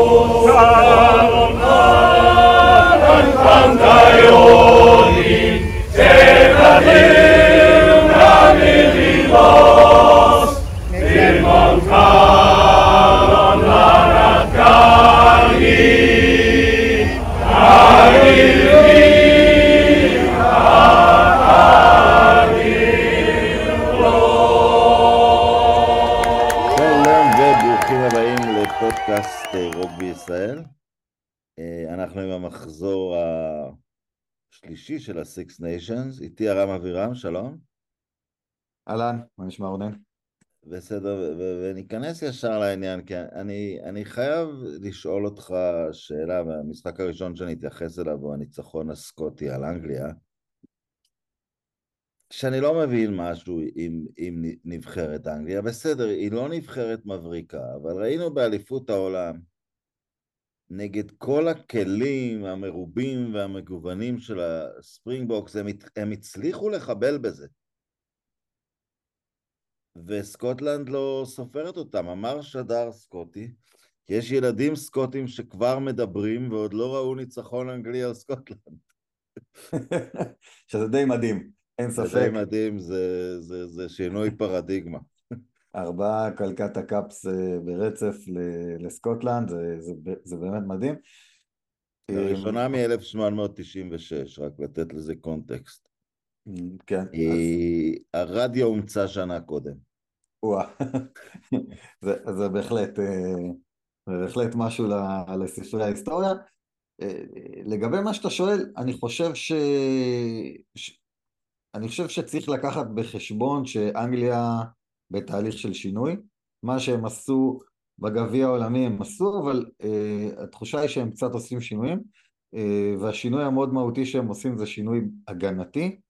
שלום ה-Six Nations. איתי הרם אבירם, שלום. אהלן, מה נשמע רונן? בסדר, וניכנס ישר לעניין, כי אני, אני חייב לשאול אותך שאלה, והמשחק הראשון שאני אתייחס אליו הוא הניצחון הסקוטי על אנגליה. שאני לא מבין משהו עם, עם נבחרת אנגליה, בסדר, היא לא נבחרת מבריקה, אבל ראינו באליפות העולם, נגד כל הכלים המרובים והמגוונים של הספרינגבוקס, הם, הם הצליחו לחבל בזה. וסקוטלנד לא סופרת אותם. אמר שדר סקוטי, יש ילדים סקוטים שכבר מדברים ועוד לא ראו ניצחון אנגלי על סקוטלנד. שזה די מדהים, אין זה ספק. די מדהים, זה, זה, זה שינוי פרדיגמה. ארבעה קלקטה קאפס אה, ברצף לסקוטלנד, זה, זה, זה באמת מדהים. לראשונה מ-1896, רק לתת לזה קונטקסט. אה, כן, אז היא... הרדיו הומצא שנה קודם. וואה, זה, זה בהחלט, אה, זה בהחלט משהו לספרי ההיסטוריה. אה, לגבי מה שאתה שואל, אני חושב ש... ש... אני חושב שצריך לקחת בחשבון שאנגליה בתהליך של שינוי. מה שהם עשו בגביע העולמי הם עשו, אבל uh, התחושה היא שהם קצת עושים שינויים, uh, והשינוי המאוד מהותי שהם עושים זה שינוי הגנתי.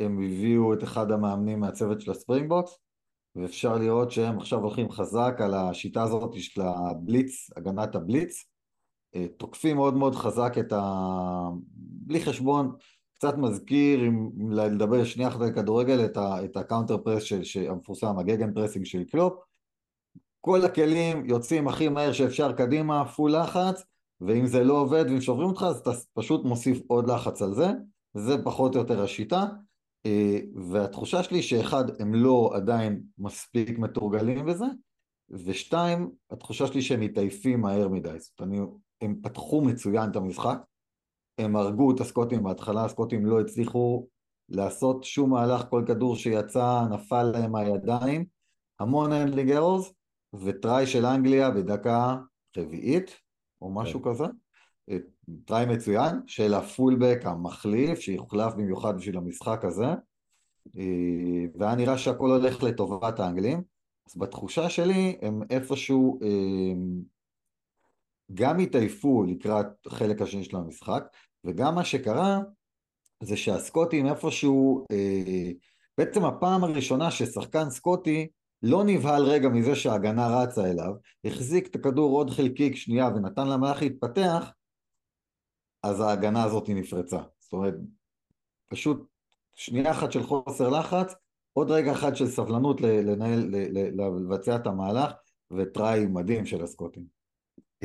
הם הביאו את אחד המאמנים מהצוות של הספרינגבוקס, ואפשר לראות שהם עכשיו הולכים חזק על השיטה הזאת של הבליץ, הגנת הבליץ. Uh, תוקפים מאוד מאוד חזק את ה... בלי חשבון, קצת מזכיר, אם לדבר שנייה אחת על כדורגל, את, ה, את ה counter-press של, המפורסם, ה Gegenpressing של קלופ. כל הכלים יוצאים הכי מהר שאפשר קדימה, full לחץ, ואם זה לא עובד ואם שוברים אותך, אז אתה פשוט מוסיף עוד לחץ על זה. זה פחות או יותר השיטה. אה, והתחושה שלי שאחד, הם לא עדיין מספיק מתורגלים בזה, ושתיים, התחושה שלי שהם מתעייפים מהר מדי. זאת אומרת, הם פתחו מצוין את המשחק, הם הרגו את הסקוטים. בהתחלה, הסקוטים לא הצליחו לעשות שום מהלך, כל כדור שיצא נפל להם מהידיים, המון handling errors, ו try של אנגליה בדקה רביעית, או משהו כזה, אה, try מצוין, של ה fullback המחליף, שיוחלף במיוחד בשביל המשחק הזה, אה, והיה נראה שהכל הולך לטובת האנגלים, אז בתחושה שלי הם איפשהו אה, גם התעייפו לקראת חלק השני של המשחק, וגם מה שקרה זה שהסקוטים איפשהו, אה, בעצם הפעם הראשונה ששחקן סקוטי לא נבהל רגע מזה שההגנה רצה אליו, החזיק את הכדור עוד חלקיק שנייה ונתן למהלך להתפתח, אז ההגנה הזאת נפרצה. זאת אומרת, פשוט שנייה אחת של חוסר לחץ, עוד רגע אחד של סבלנות לנהל, לבצע את המהלך, וטראי מדהים של הסקוטים.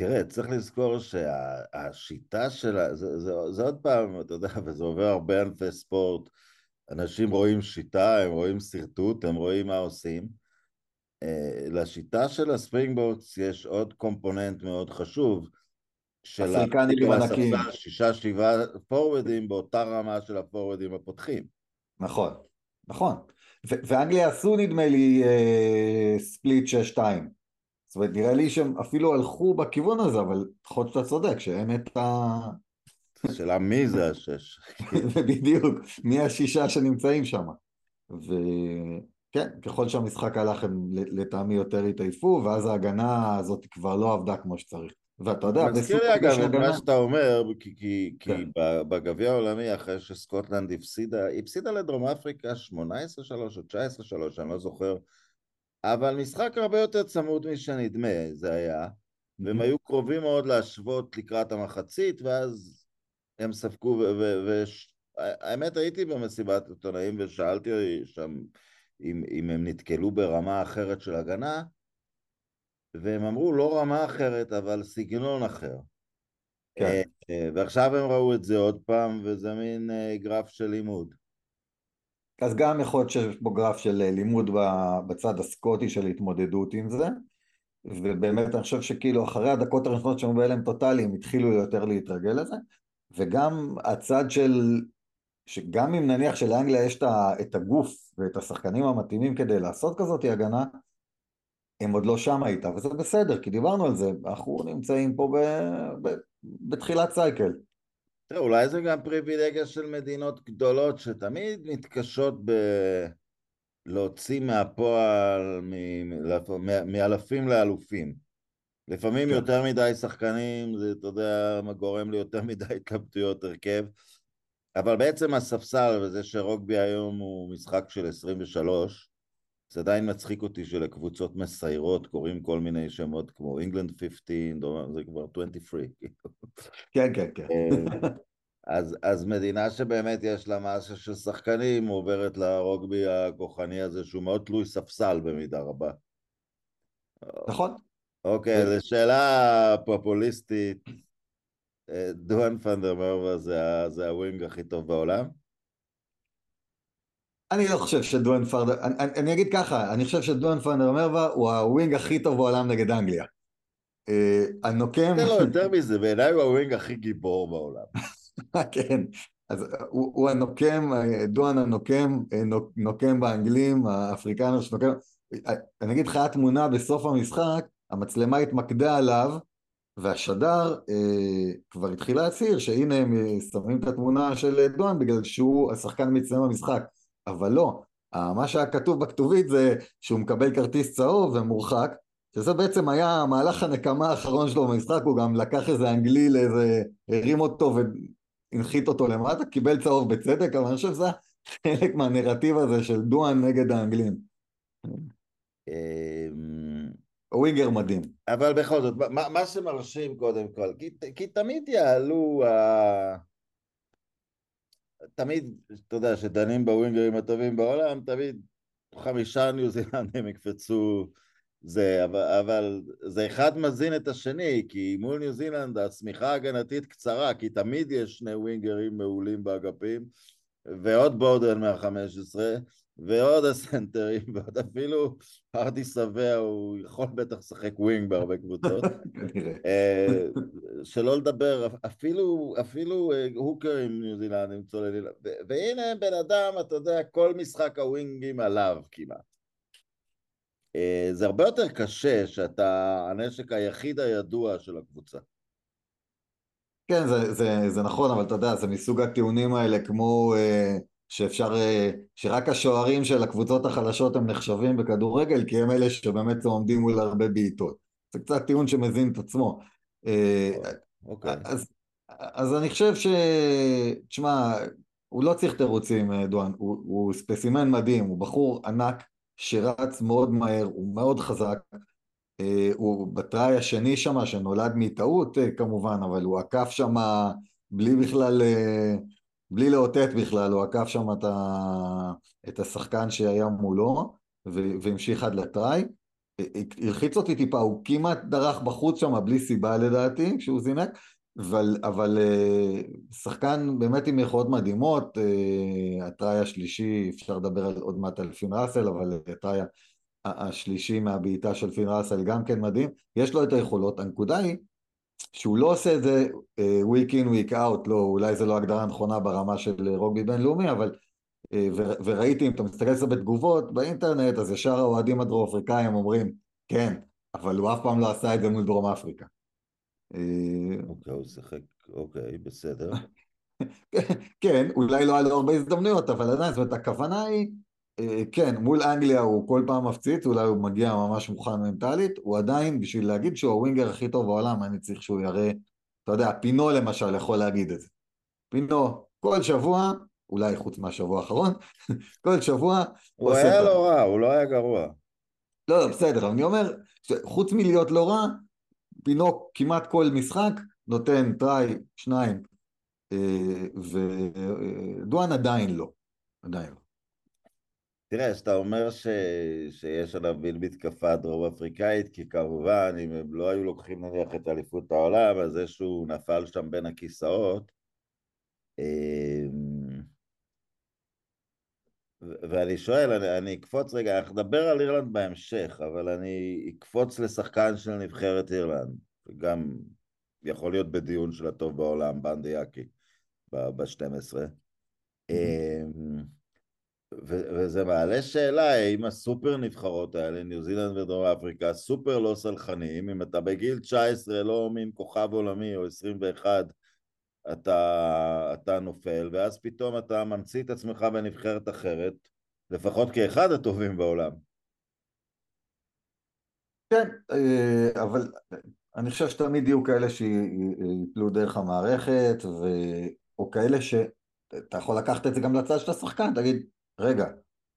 תראה, צריך לזכור שהשיטה שלה, זה, זה, זה עוד פעם, אתה יודע, וזה עובר הרבה ענפי ספורט, אנשים רואים שיטה, הם רואים שרטוט, הם רואים מה עושים. אה, לשיטה של הספרינגבוקס יש עוד קומפוננט מאוד חשוב, של. הספסל שישה שבעה פורוודים באותה רמה של הפורוודים הפותחים. נכון, נכון. ואנגליה עשו נדמה לי אה, ספליט 6-2. זאת אומרת, נראה לי שהם אפילו הלכו בכיוון הזה, אבל יכול להיות שאתה צודק, שאין את ה... השאלה מי זה השש. בדיוק, מי השישה שנמצאים שם. וכן, ככל שהמשחק הלך הם לטעמי יותר התעייפו, ואז ההגנה הזאת כבר לא עבדה כמו שצריך. ואתה יודע, מזכיר לי אגב את מה. שאתה אומר, כי, כי, כי כן. ב- בגביע העולמי אחרי שסקוטלנד הפסידה, היא הפסידה לדרום אפריקה 18-3 או 19-3, אני לא זוכר, אבל משחק הרבה יותר צמוד משנדמה זה היה, והם היו קרובים מאוד להשוות לקראת המחצית, ואז הם ספגו, והאמת הייתי במסיבת עיתונאים ושאלתי שם אם, אם הם נתקלו ברמה אחרת של הגנה, והם אמרו לא רמה אחרת, אבל סגנון אחר. כן. ועכשיו הם ראו את זה עוד פעם, וזה מין גרף של לימוד. אז גם יכול להיות שיש פה גרף של לימוד בצד הסקוטי של התמודדות עם זה, ובאמת אני חושב שכאילו אחרי הדקות הראשונות שהם בהלם טוטאלי הם התחילו יותר להתרגל לזה, וגם הצד של, שגם אם נניח שלאנגליה יש את הגוף ואת השחקנים המתאימים כדי לעשות כזאת הגנה, הם עוד לא שם איתה, וזה בסדר, כי דיברנו על זה, אנחנו נמצאים פה ב, ב, בתחילת סייקל. תראה, אולי זה גם פריבילגיה של מדינות גדולות שתמיד מתקשות ב... להוציא מהפועל מאלפים לאלופים. לפעמים כן. יותר מדי שחקנים, זה, אתה יודע, גורם ליותר מדי התלבטויות הרכב, אבל בעצם הספסל, וזה שרוגבי היום הוא משחק של 23, זה עדיין מצחיק אותי שלקבוצות מסיירות קוראים כל מיני שמות כמו England 15, זה כבר 23. כן, כן, כן. אה, אז, אז מדינה שבאמת יש לה מסה של שחקנים עוברת לרוגבי הכוחני הזה שהוא מאוד תלוי ספסל במידה רבה. נכון. אוקיי, זו שאלה פופוליסטית. אה, דואן ואן דר מרווה זה, זה ה wing הכי טוב בעולם? אני לא חושב שדואן ואן דר, אני, אני אגיד ככה, אני חושב שדואן ואן דר מרווה הוא ה wing הכי טוב בעולם נגד אנגליה. אה, הנוקם... תן לו יותר מזה, בעיניי הוא ה wing הכי גיבור בעולם. כן, אז הוא, הוא הנוקם, דואן הנוקם, נוקם באנגלים, האפריקנר שנוקם, אני אגיד לך, התמונה בסוף המשחק, המצלמה התמקדה עליו, והשדר אה, כבר התחיל להצהיר שהנה הם שמים את התמונה של דואן בגלל שהוא השחקן המצטיין במשחק, אבל לא, מה שהיה כתוב בכתובית זה שהוא מקבל כרטיס צהוב ומורחק, שזה בעצם היה המהלך הנקמה האחרון שלו במשחק, הוא גם לקח איזה אנגלי לאיזה, הרים אותו הנחית אותו למטה, קיבל צהוב בצדק, אבל אני חושב שזה חלק מהנרטיב הזה של דואן נגד האנגלים. אמ, ווינגר מדהים. אבל בכל זאת, מה, מה שמרשים קודם כל, כי, כי תמיד יעלו, uh, תמיד, אתה יודע, שדנים בווינגרים הטובים בעולם, תמיד חמישה ניו זילנדים יקפצו זה, אבל, אבל זה אחד מזין את השני, כי מול ניו זילנד השמיכה ההגנתית קצרה, כי תמיד יש שני ווינגרים מעולים באגפים, ועוד בודן מהחמש עשרה, ועוד הסנטרים, ועוד אפילו ארדי סאבאה, הוא יכול בטח לשחק wing בהרבה קבוצות. אה, שלא לדבר, אפילו, אפילו אה, הוקרים ניו זילנדים צוללים, והנה בן אדם, אתה יודע, כל משחק הווינגים עליו כמעט. אה, זה הרבה יותר קשה שאתה הנשק היחיד הידוע של הקבוצה. כן, זה, זה, זה נכון, אבל אתה יודע, זה מסוג הטיעונים האלה כמו אה, שאפשר, אה, שרק השוערים של הקבוצות החלשות הם נחשבים בכדורגל, כי הם אלה שבאמת עומדים מול הרבה בעיטות. זה קצת טיעון שמזין את עצמו. אה, אוקיי. אז, אז אני חושב ש... תשמע, הוא לא צריך תירוצים, אה, דואן, הוא, הוא ספסימן מדהים, הוא בחור ענק, שרץ מאוד מהר, הוא מאוד חזק, הוא בטראי השני שם, שנולד מטעות כמובן, אבל הוא עקף שם בלי בכלל, בלי לאותת בכלל, הוא עקף שם את, ה, את השחקן שהיה מולו, והמשיך עד לטראי. הלחיץ אותי טיפה, הוא כמעט דרך בחוץ שם בלי סיבה לדעתי, כשהוא זינק, אבל, אבל אה, שחקן באמת עם יכולות מדהימות, אה, הטראי השלישי, אפשר לדבר על, עוד מעט על פין ראסל, אבל הטראי השלישי מהבעיטה של פין ראסל גם כן מדהים, יש לו את היכולות, הנקודה היא שהוא לא עושה את זה uh, week in week out, לא, אולי זה לא הגדרה נכונה ברמה של רוגבי בינלאומי, אבל ו- וראיתי, אם אתה מסתכל על זה בתגובות באינטרנט, אז ישר האוהדים הדרום אפריקאים אומרים, כן, אבל הוא אף פעם לא עשה את זה מול דרום אפריקה. אה, אוקיי, הוא שיחק, אוקיי, בסדר. כן, אולי לא היה לו הרבה הזדמנויות, אבל עדיין, זאת אומרת, הכוונה היא, אה, כן, מול אנגליה הוא כל פעם מפציץ, אולי הוא מגיע ממש מוכן מנטלית, הוא עדיין, בשביל להגיד שהוא הווינגר הכי טוב בעולם, אני צריך שהוא יראה, אתה יודע, פינו למשל יכול להגיד את זה. פינו, כל שבוע, אולי חוץ מהשבוע האחרון, כל שבוע... הוא היה לא רע, הוא לא היה גרוע. לא, בסדר, אני אומר, חוץ מלהיות לא רע, פינוק כמעט כל משחק נותן טראי, שניים, אה, ודואן עדיין לא, עדיין לא. תראה, כשאתה אומר ש... שיש עליו מין מתקפה דרום אפריקאית, כי כמובן, אם הם לא היו לוקחים נניח את אליפות העולם, אז זה שהוא נפל שם בין הכיסאות. אמ, ואני שואל, אני, אני אקפוץ רגע, אנחנו נדבר על אירלנד בהמשך, אבל אני אקפוץ לשחקן של נבחרת אירלנד, גם יכול להיות בדיון של הטוב בעולם, בנדי יאקי, ב-12. אמ, וזה מעלה שאלה האם הסופר נבחרות האלה, ניו זילנד ודרום אפריקה, סופר לא סלחניים, אם אתה בגיל 19 לא מין כוכב עולמי או 21, אתה, אתה נופל, ואז פתאום אתה ממציא את עצמך בנבחרת אחרת, לפחות כאחד הטובים בעולם. כן, אה, אבל אני חושב שתמיד יהיו כאלה שיפלו דרך המערכת, ו... או כאלה שאתה יכול לקחת את זה גם לצד של השחקן, תגיד, רגע,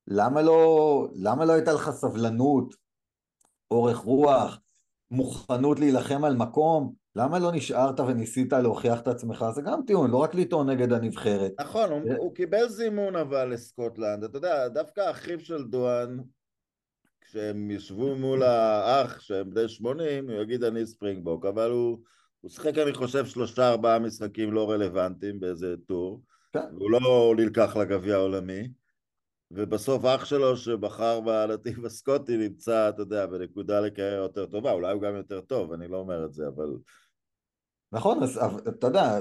למה לא, למה לא הייתה לך סבלנות, אורך רוח, מוכנות להילחם על מקום? למה לא נשארת וניסית להוכיח את עצמך? זה גם טיעון, לא רק לטעון נגד הנבחרת. נכון, הוא, הוא קיבל זימון אבל לסקוטלנד. אתה יודע, דווקא אחיו של דואן, כשהם ישבו מול האח, שהם בני 80, הוא יגיד אני ספרינגבוק, אבל הוא, הוא שיחק, אני חושב, שלושה ארבעה משחקים לא רלוונטיים באיזה טור, כן. והוא לא נלקח לגביע העולמי. ובסוף אח שלו שבחר בנתיב הסקוטי נמצא, אתה יודע, בנקודה לקריירה יותר טובה, אולי הוא גם יותר טוב, אני לא אומר את זה, אבל... נכון, אז אתה יודע,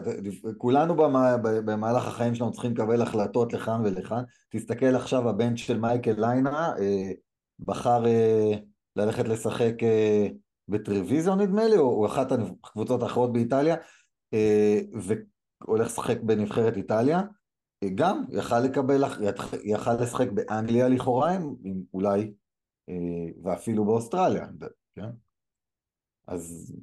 כולנו במהלך החיים שלנו צריכים לקבל החלטות לכאן ולכאן. תסתכל עכשיו, הבן של מייקל ליינה אה, בחר אה, ללכת לשחק אה, בטרוויזיון נדמה לי, או אחת הקבוצות האחרות באיטליה, והולך לשחק בנבחרת איטליה. גם יכל לקבל, יכל לשחק באנגליה לכאורה, אולי, אה, ואפילו באוסטרליה, כן? אז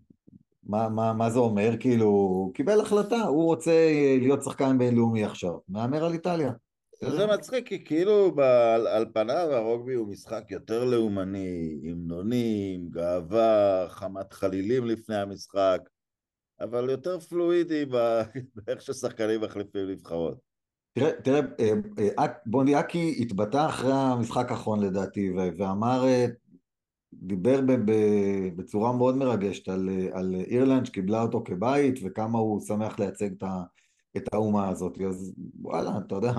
מה, מה, מה זה אומר? כאילו, הוא קיבל החלטה, הוא רוצה להיות שחקן בינלאומי עכשיו, מהמר על איטליה. זה מצחיק, כי כאילו על, על פניו הרוגבי הוא משחק יותר לאומני, המנונים, גאווה, חמת חלילים לפני המשחק, אבל יותר פלואידי באיך ששחקנים מחליפים נבחרות. תראה, תראה, אה, אה, בוני אקי התבטא אחרי המשחק האחרון לדעתי, ואמר, אה, דיבר בצורה מאוד מרגשת על, על אירלנד שקיבלה אותו כבית, וכמה הוא שמח לייצג את האומה הזאת, אז וואלה, אתה יודע,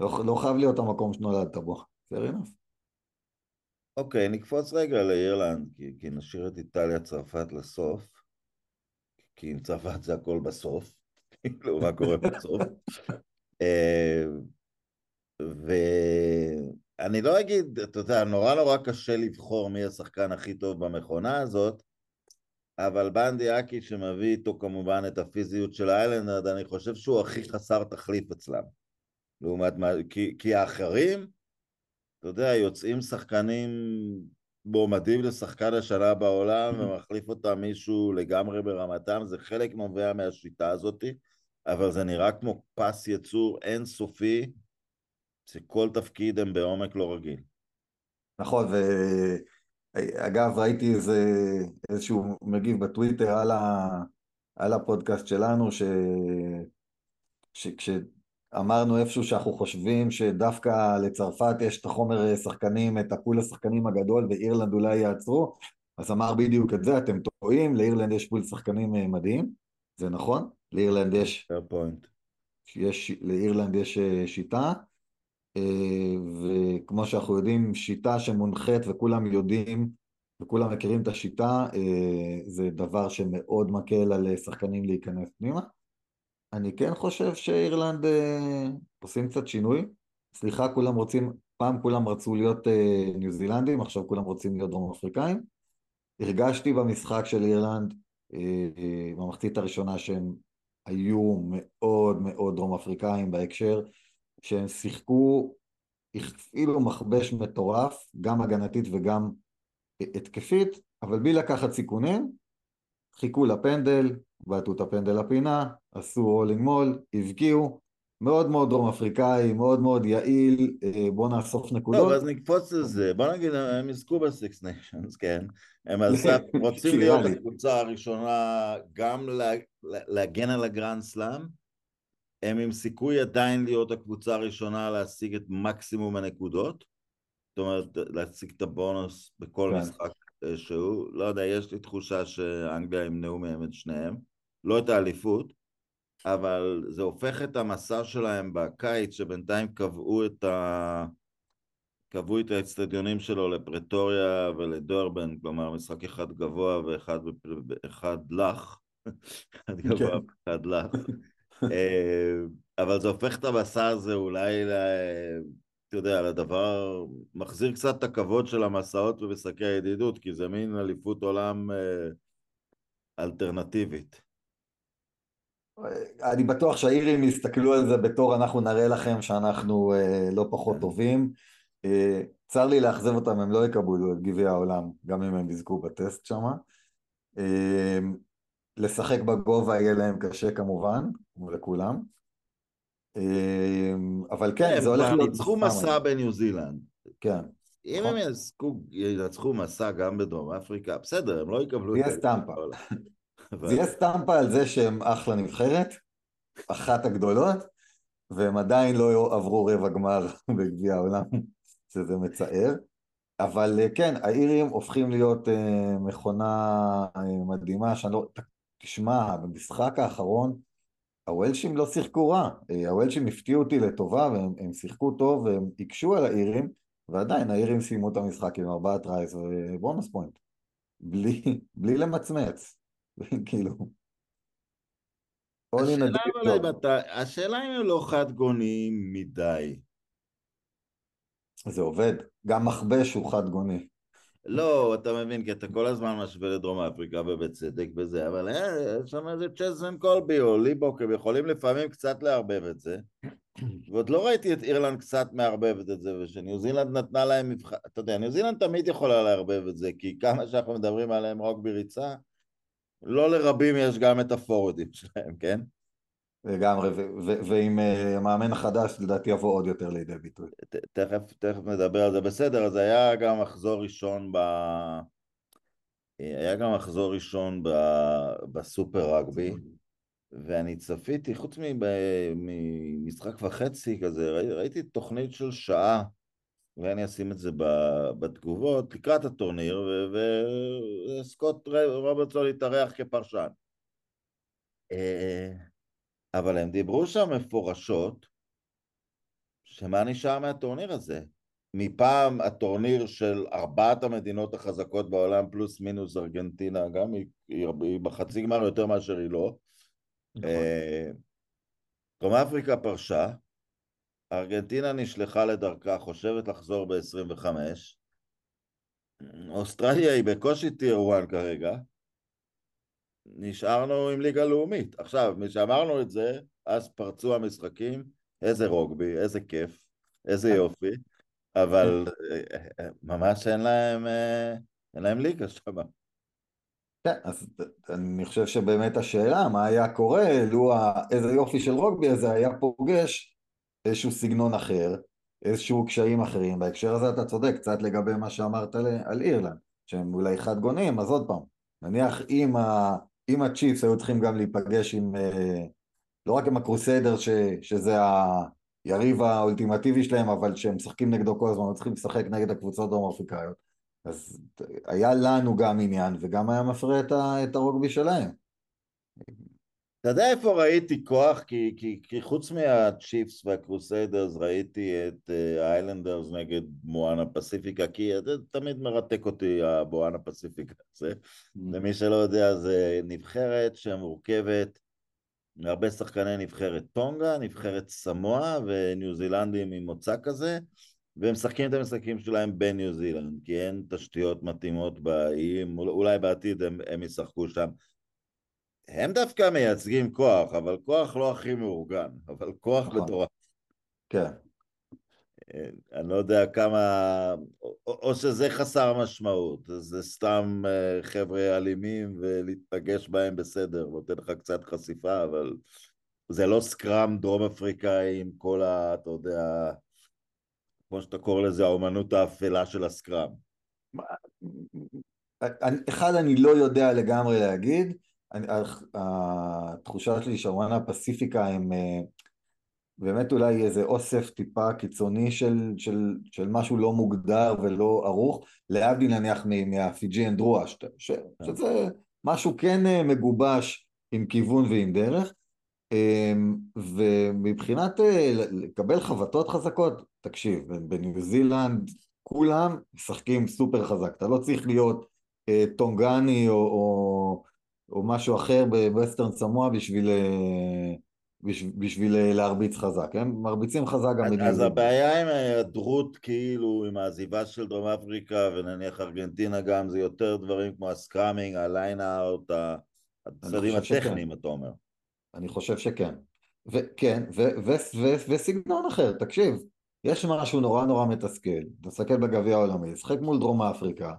לא, לא חייב להיות המקום שנולדת בו, fair enough. אוקיי, okay, נקפוץ רגע לאירלנד, כי, כי נשאיר את איטליה צרפת לסוף, כי עם צרפת זה הכל בסוף, כאילו מה קורה בסוף. ואני לא אגיד, אתה יודע, נורא נורא קשה לבחור מי השחקן הכי טוב במכונה הזאת, אבל בנדי אקי שמביא איתו כמובן את הפיזיות של איילנד, אני חושב שהוא הכי חסר תחליף אצלם. לעומת מה, כי, כי האחרים, אתה יודע, יוצאים שחקנים מועמדים לשחקן השנה בעולם ומחליף אותם מישהו לגמרי ברמתם, זה חלק נובע מהשיטה הזאתי. אבל זה נראה כמו פס יצור אינסופי, שכל תפקיד הם בעומק לא רגיל. נכון, ואגב, ראיתי איזה, איזשהו מגיב בטוויטר על, ה, על הפודקאסט שלנו, ש, שכשאמרנו איפשהו שאנחנו חושבים שדווקא לצרפת יש את החומר שחקנים, את הפול השחקנים הגדול, ואירלנד אולי יעצרו, אז אמר בדיוק את זה, אתם טועים, לאירלנד יש פול שחקנים מדהים, זה נכון, לאירלנד יש... יש לאירלנד יש אה, שיטה, אה, וכמו שאנחנו יודעים, שיטה שמונחית וכולם יודעים וכולם מכירים את השיטה, אה, זה דבר שמאוד מקל על שחקנים להיכנס פנימה. אני כן חושב שאירלנד עושים קצת שינוי. סליחה, כולם רוצים, פעם כולם רצו להיות ניו זילנדים, עכשיו כולם רוצים להיות דרום אפריקאים. הרגשתי במשחק של אירלנד במחצית הראשונה שהם היו מאוד מאוד דרום אפריקאים בהקשר שהם שיחקו, הכפילו מכבש מטורף, גם הגנתית וגם התקפית, אבל בלי לקחת סיכונים, חיכו לפנדל, בעטו את הפנדל לפינה, עשו רולינג מול, הבקיעו, מאוד מאוד דרום אפריקאי, מאוד מאוד יעיל, אה, בוא נאסוף נקודות. טוב, אז נקפוץ לזה, בוא נגיד, הם יזכו ב Six Nations, כן? הם על סף, רוצים להיות הקבוצה הראשונה גם להגן על הגרנד סלאם, הם עם סיכוי עדיין להיות הקבוצה הראשונה להשיג את מקסימום הנקודות, זאת אומרת, להשיג את הבונוס בכל כן. משחק אה, שהוא. לא יודע, יש לי תחושה שאנגליה ימנעו מהם את שניהם. לא את האליפות, אבל זה הופך את המסע שלהם בקיץ, שבינתיים קבעו את ה... קבעו את האצטדיונים שלו לפרטוריה ולדורבן, כלומר משחק אחד גבוה ואחד אחד לח, אחד כן. גבוה ואחד לח. אה, אבל זה הופך את המסע הזה אולי, ל... אתה יודע, לדבר, מחזיר קצת את הכבוד של המסעות ומשחקי הידידות, כי זה מין אליפות עולם אה, אלטרנטיבית. אני בטוח שהאירים יסתכלו על זה בתור אנחנו נראה לכם שאנחנו אה, לא פחות כן. טובים. אה, צר לי לאכזב אותם, הם לא יקבלו את גביע העולם, גם אם הם יזכו בטסט שם. אה, לשחק בגובה יהיה להם קשה כמובן, כמו לכולם. אה, אבל כן, זה הולך הם להיות... ניצחו סתם, מסע בניו זילנד. כן, אם נכון. הם יעסקו, ינצחו מסע גם בדרום אפריקה, בסדר, הם לא יקבלו יהיה סטמפה. אבל- זה יהיה סטמפה על זה שהם אחלה נבחרת, אחת הגדולות, והם עדיין לא עברו רבע גמר בגביע העולם, שזה מצער. אבל אה, כן, האירים הופכים להיות אה, מכונה אה, מדהימה, שאני לא... תשמע, במשחק האחרון, הוולשים לא שיחקו רע. אה, הוולשים הפתיעו אותי לטובה, והם הם שיחקו טוב, והם הקשו על האירים, ועדיין האירים סיימו את המשחק עם ארבעה tries ו bonus point. בלי, בלי למצמץ. כאילו... השאלה אבל. אתה, השאלה אם הם לא חד גוניים מדי. זה עובד. גם מכבש הוא חד גוני. לא, אתה מבין, כי אתה כל הזמן משווה לדרום אפריקה ובצדק בזה, אבל אה, יש שם איזה צ'זן קולבי או ליבוק, הם יכולים לפעמים קצת לערבב את זה. ועוד לא ראיתי את אירלנד קצת מערבבת את זה, ושניו זילנד נתנה להם מבחן, אתה יודע, ניו זילנד תמיד יכולה לערבב את זה, כי כמה שאנחנו מדברים עליהם רק בריצה, לא לרבים יש גם את הפורורדים שלהם, כן? לגמרי, ועם אה, המאמן החדש לדעתי יבוא עוד יותר לידי ביטוי. תכף, תכף נדבר על זה. בסדר, אז היה גם מחזור ראשון ב... היה גם מחזור ראשון ב... בסופר רגבי, ואני צפיתי, חוץ ממשחק וחצי כזה, ראי- ראיתי תוכנית של שעה, ואני אשים את זה בתגובות, לקראת הטורניר, וסקוט רוברטסון התארח כפרשן. אה, אבל הם דיברו שם מפורשות, שמה נשאר מהטורניר הזה? מפעם הטורניר של ארבעת המדינות החזקות בעולם פלוס מינוס ארגנטינה, גם היא, היא, היא בחצי גמר יותר מאשר היא לא. נכון. אה, דרום אפריקה פרשה, ארגנטינה נשלחה לדרכה, חושבת לחזור ב-25, אוסטרליה היא בקושי טיר 1 כרגע, נשארנו עם ליגה לאומית. עכשיו, משאמרנו את זה, אז פרצו המשחקים, איזה רוגבי, איזה כיף, איזה יופי, אבל אה, אה, ממש אין להם, אה, אין להם ליגה שם. כן, אז אני חושב שבאמת השאלה, מה היה קורה, לו איזה יופי של רוגבי הזה היה פוגש איזשהו סגנון אחר, איזשהו קשיים אחרים. בהקשר הזה אתה צודק, קצת לגבי מה שאמרת על, אירלנד, שהם אולי חד גונים, אז עוד פעם, נניח אם, ה, אם הצ'יפס היו צריכים גם להיפגש עם, אה, לא רק עם הקרוסיידר, ש, שזה היריב האולטימטיבי שלהם, אבל שהם משחקים נגדו כל הזמן, הם צריכים לשחק נגד הקבוצות דרום אפריקאיות. אז היה לנו גם עניין, וגם היה מפרה את, ה, את הרוגבי שלהם. אתה יודע איפה ראיתי כוח? כי, כי, כי חוץ מהצ'יפס והקרוסיידרס ראיתי את אה, האיילנדרס נגד מואנה פסיפיקה, כי זה תמיד מרתק אותי הבואנה פסיפיקה הזה. למי שלא יודע, זה נבחרת שמורכבת מהרבה שחקני נבחרת טונגה, נבחרת סמואה וניו זילנדים ממוצא כזה, והם משחקים את המשחקים שלהם בניו זילנד, כי אין תשתיות מתאימות באיים, אולי בעתיד הם, הם ישחקו שם. הם דווקא מייצגים כוח, אבל כוח לא הכי מאורגן, אבל כוח נכון. מטורף. כן. אני לא יודע כמה, או, שזה חסר משמעות, זה סתם אה, חבר'ה אלימים ולהתפגש בהם בסדר, נותן לך קצת חשיפה, אבל זה לא סקראם דרום אפריקאי עם כל ה... אתה יודע, כמו שאתה קורא לזה, האומנות האפלה של הסקראם. אחד, אני לא יודע לגמרי להגיד, אני- התחושה שלי שהוואנה פסיפיקה הם, אה, באמת אולי איזה אוסף טיפה קיצוני של, של, של משהו לא מוגדר ולא ערוך, להבדיל נניח מהפיג'יאן דרואה, ש, ש, שזה משהו כן אה, מגובש עם כיוון ועם דרך, אמ, ומבחינת אה, לקבל חבטות חזקות, תקשיב, בניו זילנד כולם משחקים סופר חזק, אתה לא צריך להיות אה, טונגני או, או, או משהו אחר ב Western Samoa בשביל, אה, בשביל, בשביל להרביץ חזק, הם מרביצים חזק גם בניו. אז הבעיה עם ההיעדרות כאילו, עם העזיבה של דרום אפריקה ונניח ארגנטינה גם, זה יותר דברים כמו ה scrumming, ה line-out, הצדדים הטכניים, אתה אומר. אני חושב שכן. וכן, וסגנון אחר, תקשיב, יש משהו נורא נורא מתסכל, תסתכל בגביע העולמי, שחק מול דרום אפריקה,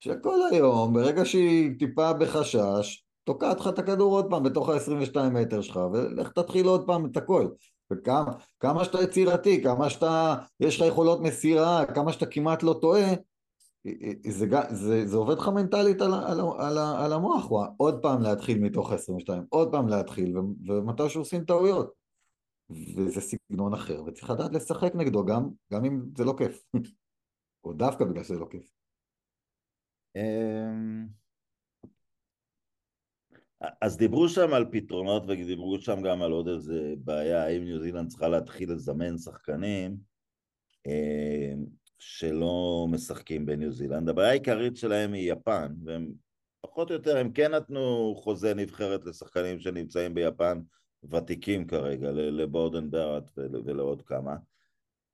שכל היום, ברגע שהיא טיפה בחשש, תוקעת לך את הכדור עוד פעם בתוך ה-22 מטר שלך, ולך תתחיל עוד פעם את הכל. וכמה שאתה יצירתי, כמה שאתה, יש לך יכולות מסירה, כמה שאתה כמעט לא טועה, זה, זה, זה עובד לך מנטלית על, על, על, על המוח, עוד פעם להתחיל מתוך ה-22, עוד פעם להתחיל, ומתי שעושים טעויות. וזה סגנון אחר, וצריך לדעת לשחק נגדו גם, גם אם זה לא כיף, או דווקא בגלל שזה לא כיף. אז דיברו שם על פתרונות ודיברו שם גם על עוד איזה בעיה, האם ניו זילנד צריכה להתחיל לזמן שחקנים. אמ, שלא משחקים בניו זילנד. הבעיה העיקרית שלהם היא יפן, והם פחות או יותר, הם כן נתנו חוזה נבחרת לשחקנים שנמצאים ביפן, ותיקים כרגע, לבודן בארט ולעוד כמה.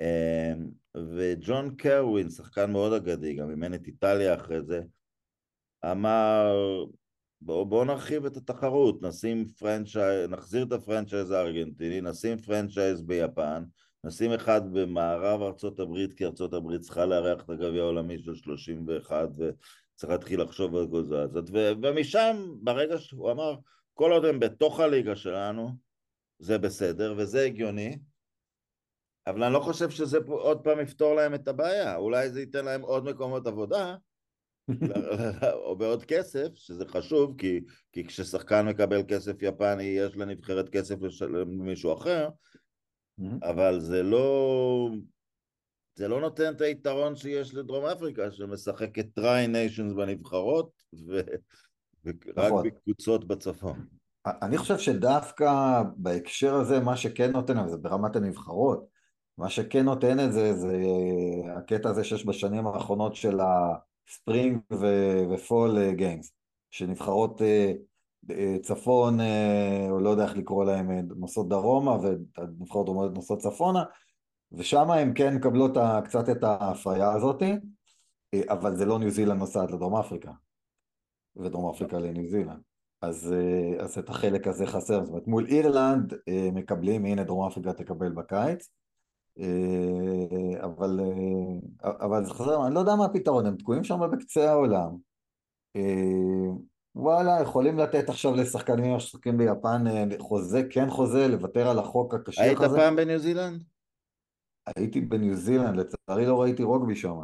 אמ, וג'ון קירוואן, שחקן מאוד אגדי, גם אימן את איטליה אחרי זה, אמר, בואו בוא נרחיב את התחרות, נשים franchise, נחזיר את ה franchise הארגנטיני, נשים franchise ביפן, נשים אחד במערב ארצות הברית, כי ארצות הברית צריכה לארח את הגביע העולמי של 31 וצריך להתחיל לחשוב על זה הזאת. ומשם, ברגע שהוא אמר, כל עוד הם בתוך הליגה שלנו, זה בסדר וזה הגיוני, אבל אני לא חושב שזה עוד פעם יפתור להם את הבעיה, אולי זה ייתן להם עוד מקומות עבודה, או בעוד כסף, שזה חשוב, כי, כי כששחקן מקבל כסף יפני, יש לנבחרת כסף למישהו אחר, Mm-hmm. אבל זה לא... זה לא נותן את היתרון שיש לדרום אפריקה, שמשחקת טריי ניישנס בנבחרות, ו... ורק נכון. בקבוצות בצפון. אני חושב שדווקא בהקשר הזה, מה שכן נותן, זה ברמת הנבחרות, מה שכן נותן את זה, זה הקטע הזה שיש בשנים האחרונות של הספרינג ופול גיימס, שנבחרות אה, צפון, אה, או לא יודע איך לקרוא להם, אה, נוסעות דרומה, והנבחרות אומרות נוסעות צפונה, ושם הם כן מקבלות קצת את ההפריה הזאת, אה, אבל זה לא ניו זילנד נוסעת לדרום אפריקה, ודרום אפריקה לניו זילנד. אז, אז את החלק הזה חסר, זאת אומרת מול אירלנד מקבלים, הנה דרום אפריקה תקבל בקיץ, אבל, אבל זה חסר, אני לא יודע מה הפתרון, הם תקועים שם בקצה העולם. וואלה, יכולים לתת עכשיו לשחקנים ששחקים ביפן אה, חוזה, כן חוזה, לוותר על החוק הקשה הזה. היית פעם בניו זילנד? הייתי בניו זילנד, לצערי לא ראיתי רוגבי שם.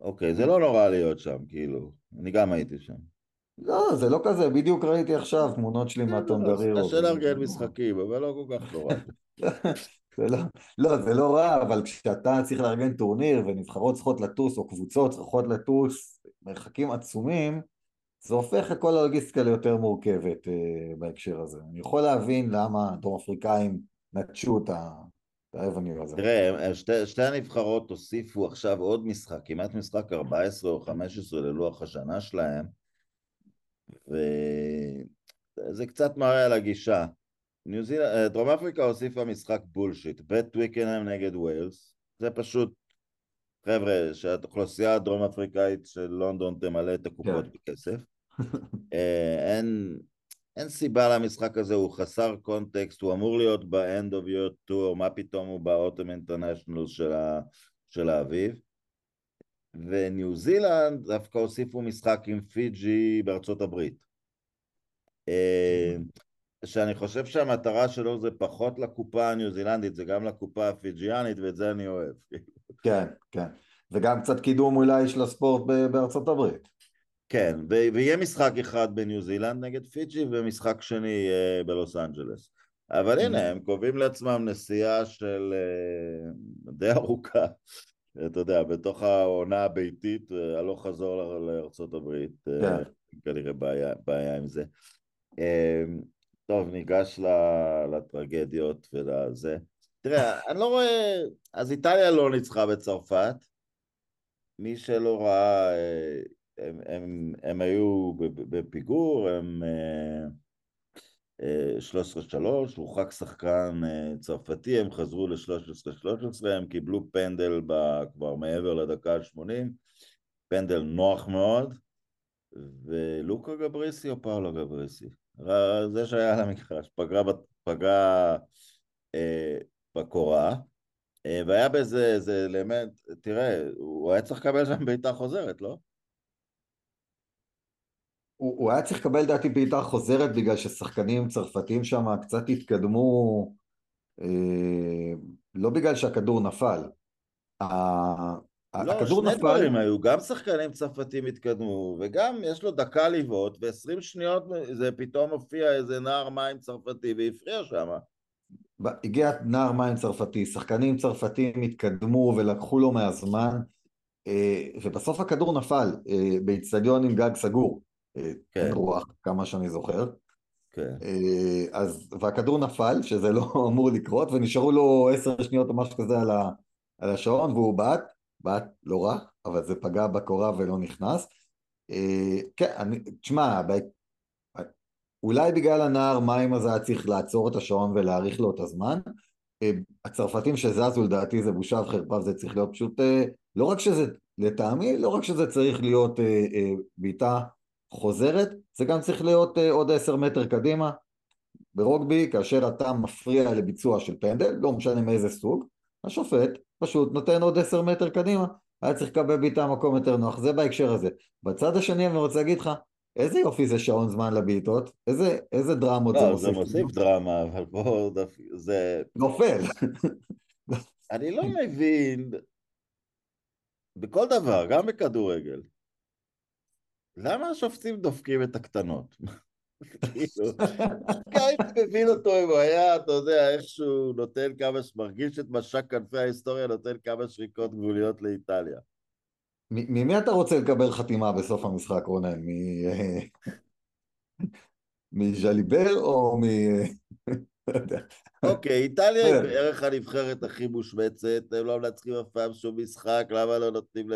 אוקיי, זה לא נורא להיות שם, כאילו. אני גם הייתי שם. לא, זה לא כזה, בדיוק ראיתי עכשיו תמונות שלי כן, מהטונגרירו. קשה לארגן משחקים, אבל לא כל כך נורא. לא, לא, זה לא רע, אבל כשאתה צריך לארגן טורניר ונבחרות צריכות לטוס, או קבוצות צריכות לטוס מרחקים עצומים, זה הופך את כל הלוגיסטיקה ליותר מורכבת uh, בהקשר הזה. אני יכול להבין למה דרום אפריקאים נטשו את הזה. תראה, שתי, שתי הנבחרות הוסיפו עכשיו עוד משחק, כמעט משחק 14 או 15 ללוח השנה שלהם, וזה קצת מראה על הגישה. ניוזיל... אה, דרום אפריקה הוסיפה משחק bullshit, בטוויקנהאם נגד ווילס, זה פשוט חבר'ה, שהאוכלוסייה הדרום אפריקאית של לונדון תמלא את הקופות כן. בכסף. אה, אין, אין סיבה למשחק הזה, הוא חסר קונטקסט, הוא אמור להיות ב-end of your tour, מה פתאום הוא באוטום אינטרנשיונל של, ה, של האביב. וניו זילנד דווקא הוסיפו משחק עם פיג'י בארצות הברית. אה, שאני חושב שהמטרה שלו זה פחות לקופה הניו זילנדית, זה גם לקופה הפיג'יאנית, ואת זה אני אוהב. כן, כן. וגם קצת קידום אולי של הספורט בארצות הברית. כן, ויהיה משחק אחד בניו זילנד נגד פיג'י ומשחק שני בלוס אנג'לס. אבל הנה, הם קובעים לעצמם נסיעה של אה, די ארוכה, אתה יודע, בתוך העונה הביתית, אה, הלוך חזור לארצות הברית, כן. כנראה בעיה, בעיה עם זה. טוב, ניגש לטרגדיות ולזה. תראה, אני לא רואה... אז איטליה לא ניצחה בצרפת. מי שלא ראה, הם, הם, הם היו בפיגור, הם 13-3, הורחק שחקן צרפתי, הם חזרו ל-13-13, הם קיבלו פנדל כבר מעבר לדקה ה-80, פנדל נוח מאוד, ולוקה גבריסי או פאולו גבריסי? זה שהיה על המגרש, פגע, פגע אה, בקורה, אה, והיה בזה איזה אלמנט, תראה, הוא היה צריך לקבל שם בעיטה חוזרת, לא? הוא, הוא היה צריך לקבל לדעתי בעיטה חוזרת בגלל ששחקנים צרפתיים שם קצת התקדמו, אה, לא בגלל שהכדור נפל. לא, שני. דברים היו, גם שחקנים צרפתים התקדמו, וגם יש לו דקה לבעוט, ו-20 שניות זה פתאום הופיע איזה נער מים צרפתי והפריע שם. הגיע נער מים צרפתי, שחקנים צרפתים התקדמו ולקחו לו מהזמן, אה, ובסוף הכדור נפל אה, באיצטדיון עם גג סגור, אה, כן. רוח, כמה שאני זוכר. כן. אז, והכדור נפל, שזה לא אמור לקרות, ונשארו לו עשר שניות או משהו כזה על, ה, על השעון, והוא בעט, בעט לא רע, אבל זה פגע בקורה ולא נכנס. כן, אני, תשמע, אולי בגלל הנער מים הזה היה צריך לעצור את השעון ולהאריך לו את הזמן. אה, הצרפתים שזזו לדעתי זה בושה וחרפה וזה צריך להיות פשוט, אה, לא רק שזה, לטעמי, לא רק שזה צריך להיות אה, בעיטה חוזרת, זה גם צריך להיות עוד עשר מטר קדימה. ברוגבי, כאשר אתה מפריע לביצוע של פנדל, לא משנה מאיזה סוג, השופט פשוט נותן עוד עשר מטר קדימה, היה צריך לקבל בעיטה מקום יותר נוח, זה בהקשר הזה. בצד השני אני רוצה להגיד לך, איזה יופי זה שעון זמן לבעיטות, איזה, איזה דרמות לא, זה מוסיף. זה מוסיף דרמה, אבל פה זה... נופל. אני לא מבין, בכל דבר, גם בכדורגל, למה השופטים דופקים את הקטנות? כאילו, הייתי מבין אותו אם הוא היה, אתה יודע, איכשהו נותן כמה, מרגיש את משק כנפי ההיסטוריה, נותן כמה שריקות גבוליות לאיטליה. ממי אתה רוצה לקבל חתימה בסוף המשחק, רונן? מז'ליבר או מ... אוקיי, איטליה היא בערך הנבחרת הכי מושמצת, הם לא מנצחים אף פעם שום משחק, למה לא נותנים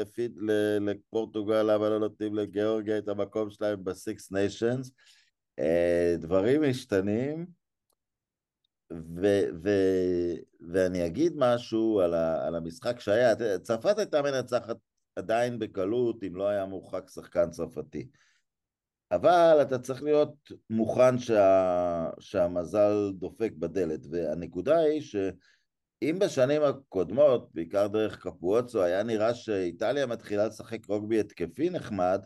לפורטוגל, למה לא נותנים לגיאורגיה את המקום שלהם בסיקס ניישנס? אה, דברים משתנים, ואני אגיד משהו על המשחק שהיה, צרפת הייתה מנצחת עדיין בקלות אם לא היה מורחק שחקן צרפתי. אבל אתה צריך להיות מוכן שה... שהמזל דופק בדלת, והנקודה היא שאם בשנים הקודמות, בעיקר דרך קפואצו, היה נראה שאיטליה מתחילה לשחק רוגבי התקפי נחמד,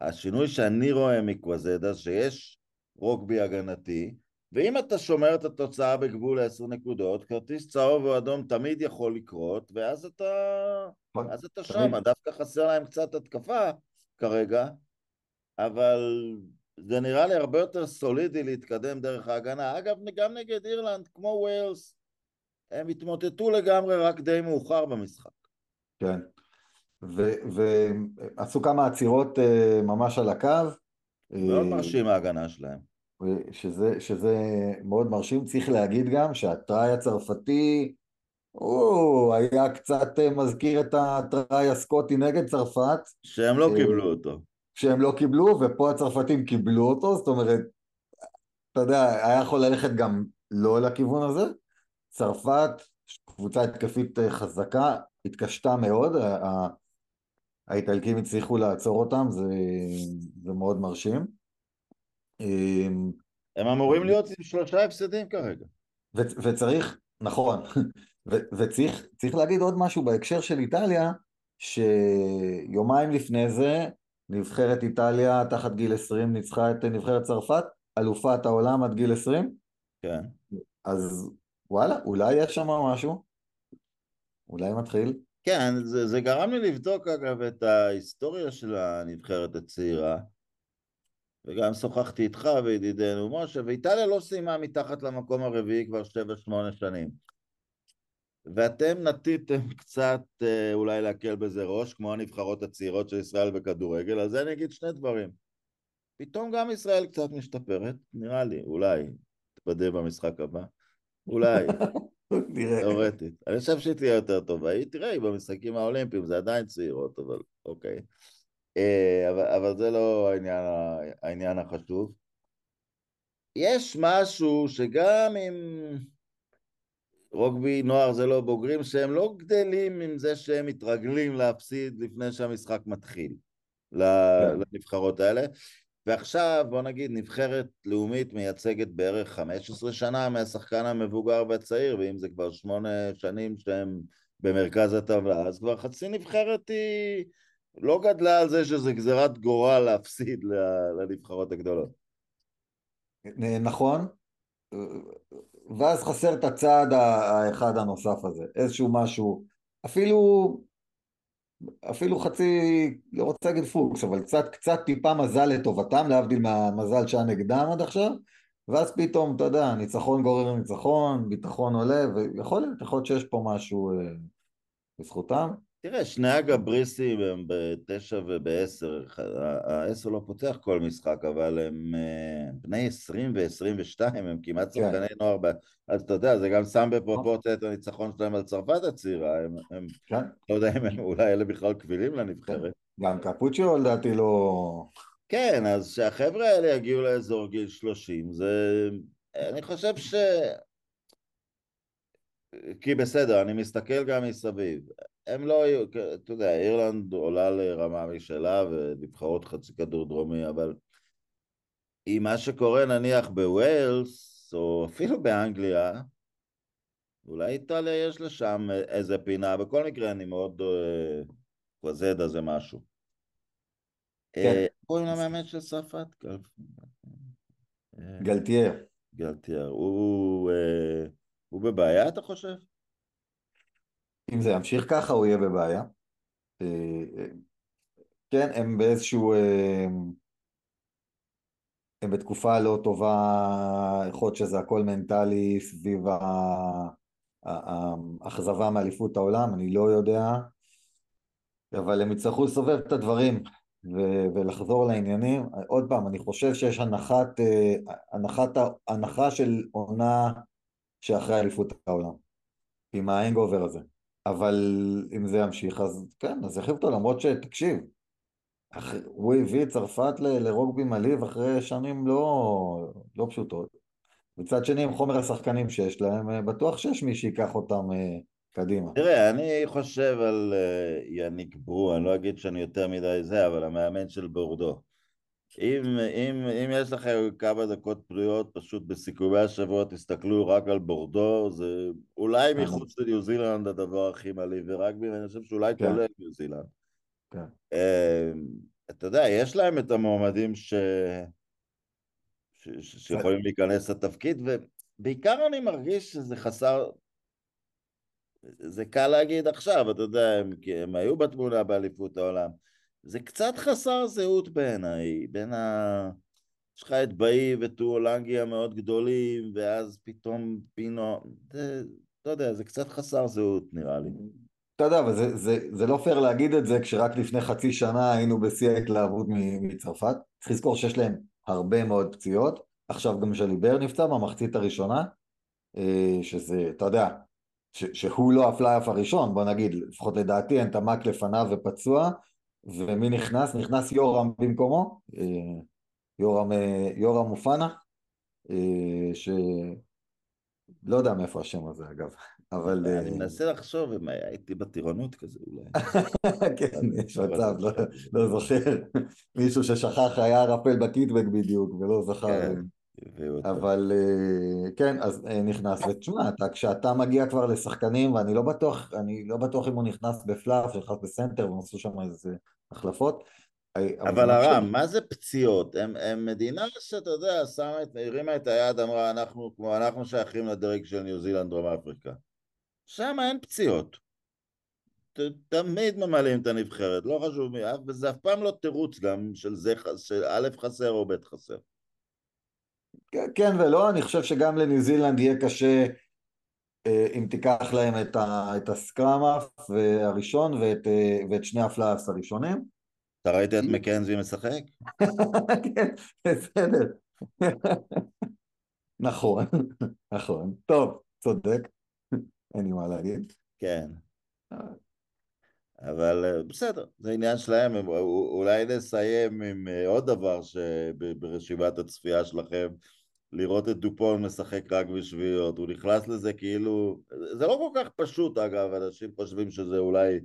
השינוי שאני רואה מקווזדה שיש רוגבי הגנתי, ואם אתה שומר את התוצאה בגבול עשר נקודות, כרטיס צהוב או אדום תמיד יכול לקרות, ואז אתה, אז אתה שם, דווקא חסר להם קצת התקפה כרגע, אבל זה נראה לי הרבה יותר סולידי להתקדם דרך ההגנה. אגב, גם נגד אירלנד, כמו ווילס, הם התמוטטו לגמרי רק די מאוחר במשחק. כן, ועשו כמה עצירות uh, ממש על הקו. מאוד מרשים ההגנה שלהם. שזה, שזה מאוד מרשים. צריך להגיד גם שהטראי הצרפתי, הוא היה קצת אה, מזכיר את הטראי הסקוטי נגד צרפת. שהם לא אה, קיבלו אותו. שהם לא קיבלו, ופה הצרפתים קיבלו אותו, זאת אומרת, אתה יודע, היה יכול ללכת גם לא לכיוון הזה. צרפת, קבוצה התקפית אה, חזקה, התקשתה מאוד, האיטלקים הצליחו לעצור אותם, זה, זה מאוד מרשים. אמ, הם אמורים להיות עם שלושה הפסדים כרגע. וצריך, נכון, וצריך להגיד עוד משהו בהקשר של איטליה, שיומיים לפני זה נבחרת איטליה תחת גיל 20 ניצחה את נבחרת צרפת, אלופת העולם עד גיל 20. כן. אז וואלה, אולי יש שם משהו, אולי מתחיל. כן, זה, זה גרם לי לבדוק אגב את ההיסטוריה של הנבחרת הצעירה. וגם שוחחתי איתך וידידנו משה, ואיטליה לא סיימה מתחת למקום הרביעי כבר שבע שמונה שנים. ואתם נטיתם קצת אה, אולי להקל בזה ראש, כמו הנבחרות הצעירות של ישראל בכדורגל, אז אני אגיד שני דברים. פתאום גם ישראל קצת משתפרת, נראה לי, אולי, תתבדה במשחק הבא. אולי, תאורטית. אני חושב שהיא תהיה יותר טובה. היא תראה, היא במשחקים האולימפיים, זה עדיין צעירות, אבל אוקיי. אה, אבל, אבל זה לא העניין, העניין החשוב. יש משהו שגם אם רוגבי נוער זה לא בוגרים, שהם לא גדלים עם זה שהם מתרגלים להפסיד לפני שהמשחק מתחיל כן. לנבחרות האלה. ועכשיו בוא נגיד נבחרת לאומית מייצגת בערך 15 שנה מהשחקן המבוגר והצעיר, ואם זה כבר שמונה שנים שהם במרכז הטבלה, אז כבר חצי נבחרת היא לא גדלה על זה שזה גזירת גורל להפסיד לנבחרות הגדולות. נכון, ואז חסר את הצעד האחד הנוסף הזה, איזשהו משהו, אפילו, אפילו חצי, לא רוצה להגיד פוקס, אבל קצת, קצת טיפה מזל לטובתם, להבדיל מהמזל שהיה נגדם עד עכשיו, ואז פתאום, אתה יודע, ניצחון גורר ניצחון, ביטחון עולה, ויכול להיות, יכול להיות שיש פה משהו אה, בזכותם. תראה, שני הגבריסים הם בתשע ובעשר, העשר לא פותח כל משחק, אבל הם אה, בני עשרים ועשרים ושתיים, הם כמעט כן. שחקני נוער, אז אתה יודע, זה גם שם בפרופורציה את הניצחון שלהם על צרפת הצעירה, הם, הם כן. לא יודע אם הם אולי אלה בכלל קבילים לנבחרת. גם קפוצ'יו לדעתי לא... כן, אז שהחבר'ה האלה יגיעו לאזור גיל שלושים, זה... אני חושב ש... כי בסדר, אני מסתכל גם מסביב. הם לא היו, אתה יודע, אירלנד עולה לרמה משלה ונבחרות חצי כדור דרומי, אבל עם מה שקורה נניח בווילס, או אפילו באנגליה, אולי איטליה יש לשם איזה פינה, בכל מקרה אני מאוד אה, זה משהו. כן. אה, קוראים למאמן של צרפת? גלטייר. גלטייר. הוא, הוא בבעיה, אתה חושב? אם זה ימשיך ככה הוא יהיה בבעיה. אה, אה, כן, הם באיזשהו... אה, הם בתקופה לא טובה, יכול להיות שזה הכל מנטלי סביב האכזבה מאליפות העולם, אני לא יודע, אבל הם יצטרכו לסובב את הדברים ולחזור לעניינים. עוד פעם, אני חושב שיש הנחת, הנחת, הנחה של עונה שאחרי אליפות העולם, עם האנגובר הזה. אבל אם זה ימשיך, אז כן, אז יחליף אותו, למרות שתקשיב, הוא הביא את צרפת לרוגבי מלאיב אחרי שנים לא, לא פשוטות. מצד שני, עם חומר השחקנים שיש להם, אה, בטוח שיש מי שיקח אותם אה, קדימה. תראה, אני חושב על אה, יניק ברו, אני לא אגיד שאני יותר מדי זה, אבל המאמן של בורדו. אם, אם, אם יש לכם כמה דקות פנויות, פשוט בסיכומי השבוע תסתכלו רק על בורדו, זה אולי כן. מחוץ לניו זילנד הדבר הכי מעליב, ורק אני חושב שאולי כן. כולל ניו זילנד. כן. אמ, אתה יודע, יש להם את המועמדים ש... ש... ש... שיכולים להיכנס לתפקיד, ובעיקר אני מרגיש שזה חסר... זה קל להגיד עכשיו, אתה יודע, הם, הם היו בתמונה באליפות העולם. זה קצת חסר זהות בעיניי, בין ה... יש לך את באי וטואולנגי המאוד גדולים, ואז פתאום פינו, זה, לא יודע, זה קצת חסר זהות נראה לי. אתה יודע, אבל זה, זה, זה לא פייר להגיד את זה כשרק לפני חצי שנה היינו בשיא ההתלהבות מצרפת. צריך לזכור שיש להם הרבה מאוד פציעות. עכשיו גם שליבר נפצע במחצית הראשונה, אה, שזה, אתה יודע, ש, שהוא לא הפלייאף הראשון, בוא נגיד, לפחות לדעתי אין תמ"ק לפניו ופצוע, ומי נכנס? נכנס יורם במקומו, אה, יורם, אה, יורם אופנה, אה, ש... לא יודע מאיפה השם הזה אגב, אבל... אני מנסה לחשוב אם הייתי בטירונות כזה אולי. כן, יש מצב, לא, לא זוכר. מישהו ששכח היה ערפל בקיטבק בדיוק ולא זכר. כן. אבל כן, אז נכנס, ותשמע, כשאתה מגיע כבר לשחקנים, ואני לא בטוח, אני לא בטוח אם הוא נכנס בפלאף, נכנס בסנטר, והם עשו שם איזה החלפות. אבל הרם, מה זה פציעות? הם, הם מדינה שאתה יודע, שמה את, הרימה את היד, אמרה, אנחנו, כמו אנחנו שייכים לדרג של ניו זילנד, דרום אפריקה. שם אין פציעות. תמיד ממלאים את הנבחרת, לא חשוב מי, וזה אף פעם לא תירוץ גם של זה, של א' חסר או ב' חסר. כן, כן ולא, אני חושב שגם לניו זילנד יהיה קשה אם תיקח להם את, ה, את הסקראמאף הראשון ואת, אה, ואת שני הפלאס הראשונים. אתה ראית את מקנזי משחק? כן, בסדר. נכון, נכון. טוב, צודק, אין לי מה להגיד. כן. אבל אה, בסדר, זה עניין שלהם, אולי נסיים עם עוד דבר שברשימת הצפייה שלכם, לראות את דופון משחק רק בשביעיות, הוא נכנס לזה כאילו, זה לא כל כך פשוט אגב, אנשים חושבים שזה אולי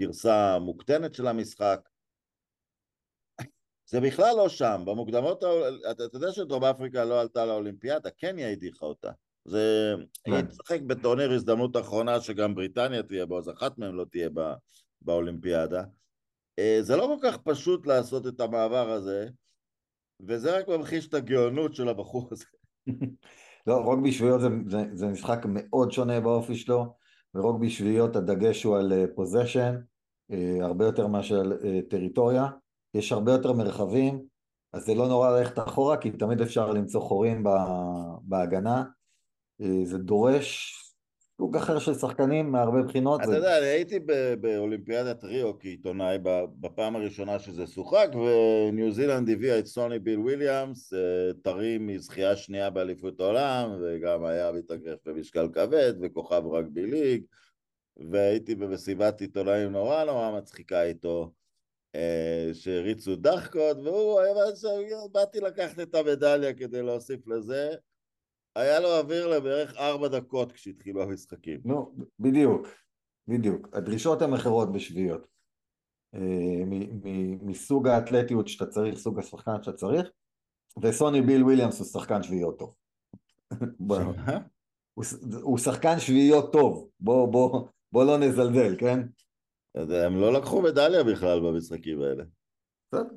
גרסה מוקטנת של המשחק, זה בכלל לא שם, במוקדמות, אתה, אתה יודע שדרום אפריקה לא עלתה לאולימפיאדה, קניה הדיחה אותה, זה, היא כן. תשחק בטורניר הזדמנות אחרונה שגם בריטניה תהיה בו, אז אחת מהן לא תהיה בא, באולימפיאדה, אה, זה לא כל כך פשוט לעשות את המעבר הזה, וזה רק ממחיש את הגאונות של הבחור הזה. לא, רוגבי שביעיות זה, זה, זה משחק מאוד שונה באופי שלו, ורוגבי שביעיות הדגש הוא על פוזיישן, uh, uh, הרבה יותר מאשר על uh, טריטוריה, יש הרבה יותר מרחבים, אז זה לא נורא ללכת אחורה, כי תמיד אפשר למצוא חורים בהגנה, uh, זה דורש סוג אחר של שחקנים מהרבה בחינות. אתה יודע, אני הייתי באולימפיאדת ריו כעיתונאי בפעם הראשונה שזה שוחק, וניו זילנד הביאה את סוני ביל וויליאמס, אה, טרי מזכייה שנייה באליפות העולם, וגם היה מתאגרף במשקל כבד, וכוכב רגבי ליג, והייתי במסיבת עיתונאים נורא נורא מצחיקה איתו. אה, שהריצו דחקות, והוא היה באתי לקחת את המדליה כדי להוסיף לזה, היה לו אוויר לבערך ארבע דקות כשהתחילו המשחקים. נו, בדיוק, בדיוק. הדרישות הן אחרות בשביעיות. אה, מסוג האתלטיות שאתה צריך, סוג השחקן שאתה צריך, וסוני ביל וויליאמס הוא שחקן שביעיות טוב. הוא שחקן שביעיות טוב, בוא, בוא, בוא לא נזלזל, כן? הם לא לקחו מדליה בכלל במשחקים האלה. בסדר.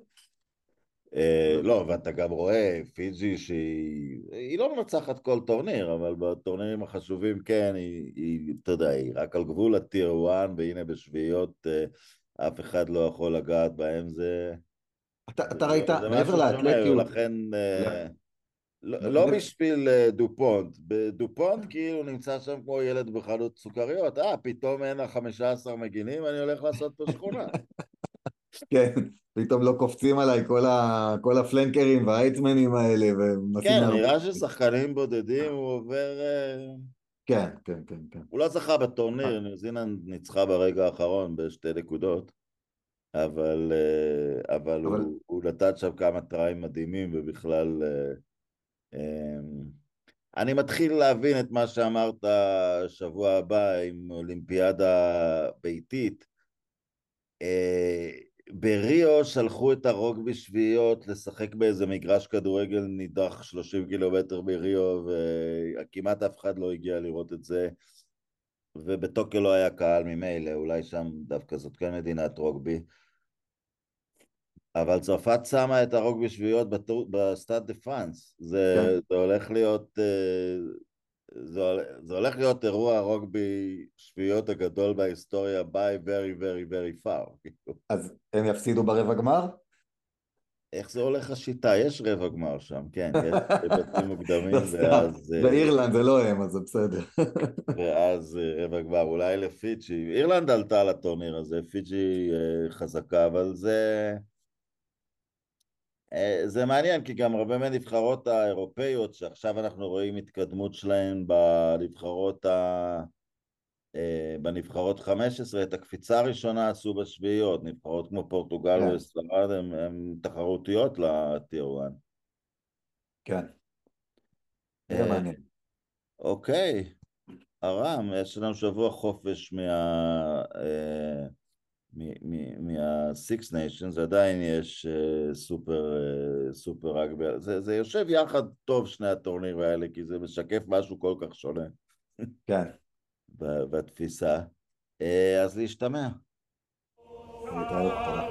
אה, לא, ואתה גם רואה פיג'י שהיא לא מנצחת כל טורניר, אבל בטורנירים החשובים כן, היא, אתה יודע, היא רק על גבול הטיר 1, והנה בשביעיות אה, אף אחד לא יכול לגעת בהם, זה... אתה ראית, מעבר לאתלטיות... לכן, אה, לא, לא בשביל דופונט, בדופונט כאילו נמצא שם כמו ילד בחנות סוכריות, אה, פתאום אין ה 15 מגינים, אני הולך לעשות פה שכונה. כן, פתאום לא קופצים עליי כל, ה, כל הפלנקרים והאייטמנים האלה. כן, נראה ששחקנים בודדים הוא עובר... אה, כן, כן, כן, כן. הוא לא זכה בטורניר, ניו זילנד ניצחה ברגע האחרון בשתי נקודות, אבל, אה, אבל, אבל... הוא, הוא נתן שם כמה טריים מדהימים ובכלל... אה, אני מתחיל להבין את מה שאמרת שבוע הבא עם אולימפיאדה ביתית. בריו שלחו את הרוגבי שביעיות לשחק באיזה מגרש כדורגל נידח 30 קילומטר בריו וכמעט אף אחד לא הגיע לראות את זה. ובטוקיו לא היה קהל ממילא, אולי שם דווקא זאת כן מדינת רוגבי. אבל צרפת שמה את הרוגבי שביעיות בסטאד דה פראנס. זה, כן. זה הולך להיות אה, זה, זה הולך להיות אירוע הרוגבי שביעיות הגדול בהיסטוריה by very very very far. אז הם יפסידו ברבע גמר? איך זה הולך השיטה? יש רבע גמר שם, כן, יש בתים מוקדמים ואז... אה, באירלנד זה לא הם, אז זה בסדר. ואז אה, רבע גמר, אולי לפיג'י. אירלנד עלתה לטורניר הזה, פיג'י אה, חזקה, אבל זה... אה, זה מעניין כי גם הרבה מהנבחרות האירופאיות שעכשיו אנחנו רואים התקדמות שלהן בנבחרות ה... אה, בנבחרות 15, את הקפיצה הראשונה עשו בשביעיות, נבחרות כמו פורטוגל כן. וספרד הן תחרותיות לטיר 1. כן, זה אה, מעניין. אוקיי, ארם, יש לנו שבוע חופש מה... מה-Six Nations עדיין יש uh, סופר, uh, סופר רגבי, זה, זה יושב יחד טוב שני הטורנירים האלה כי זה משקף משהו כל כך שונה. כן. בתפיסה. Uh, אז להשתמע. תודה.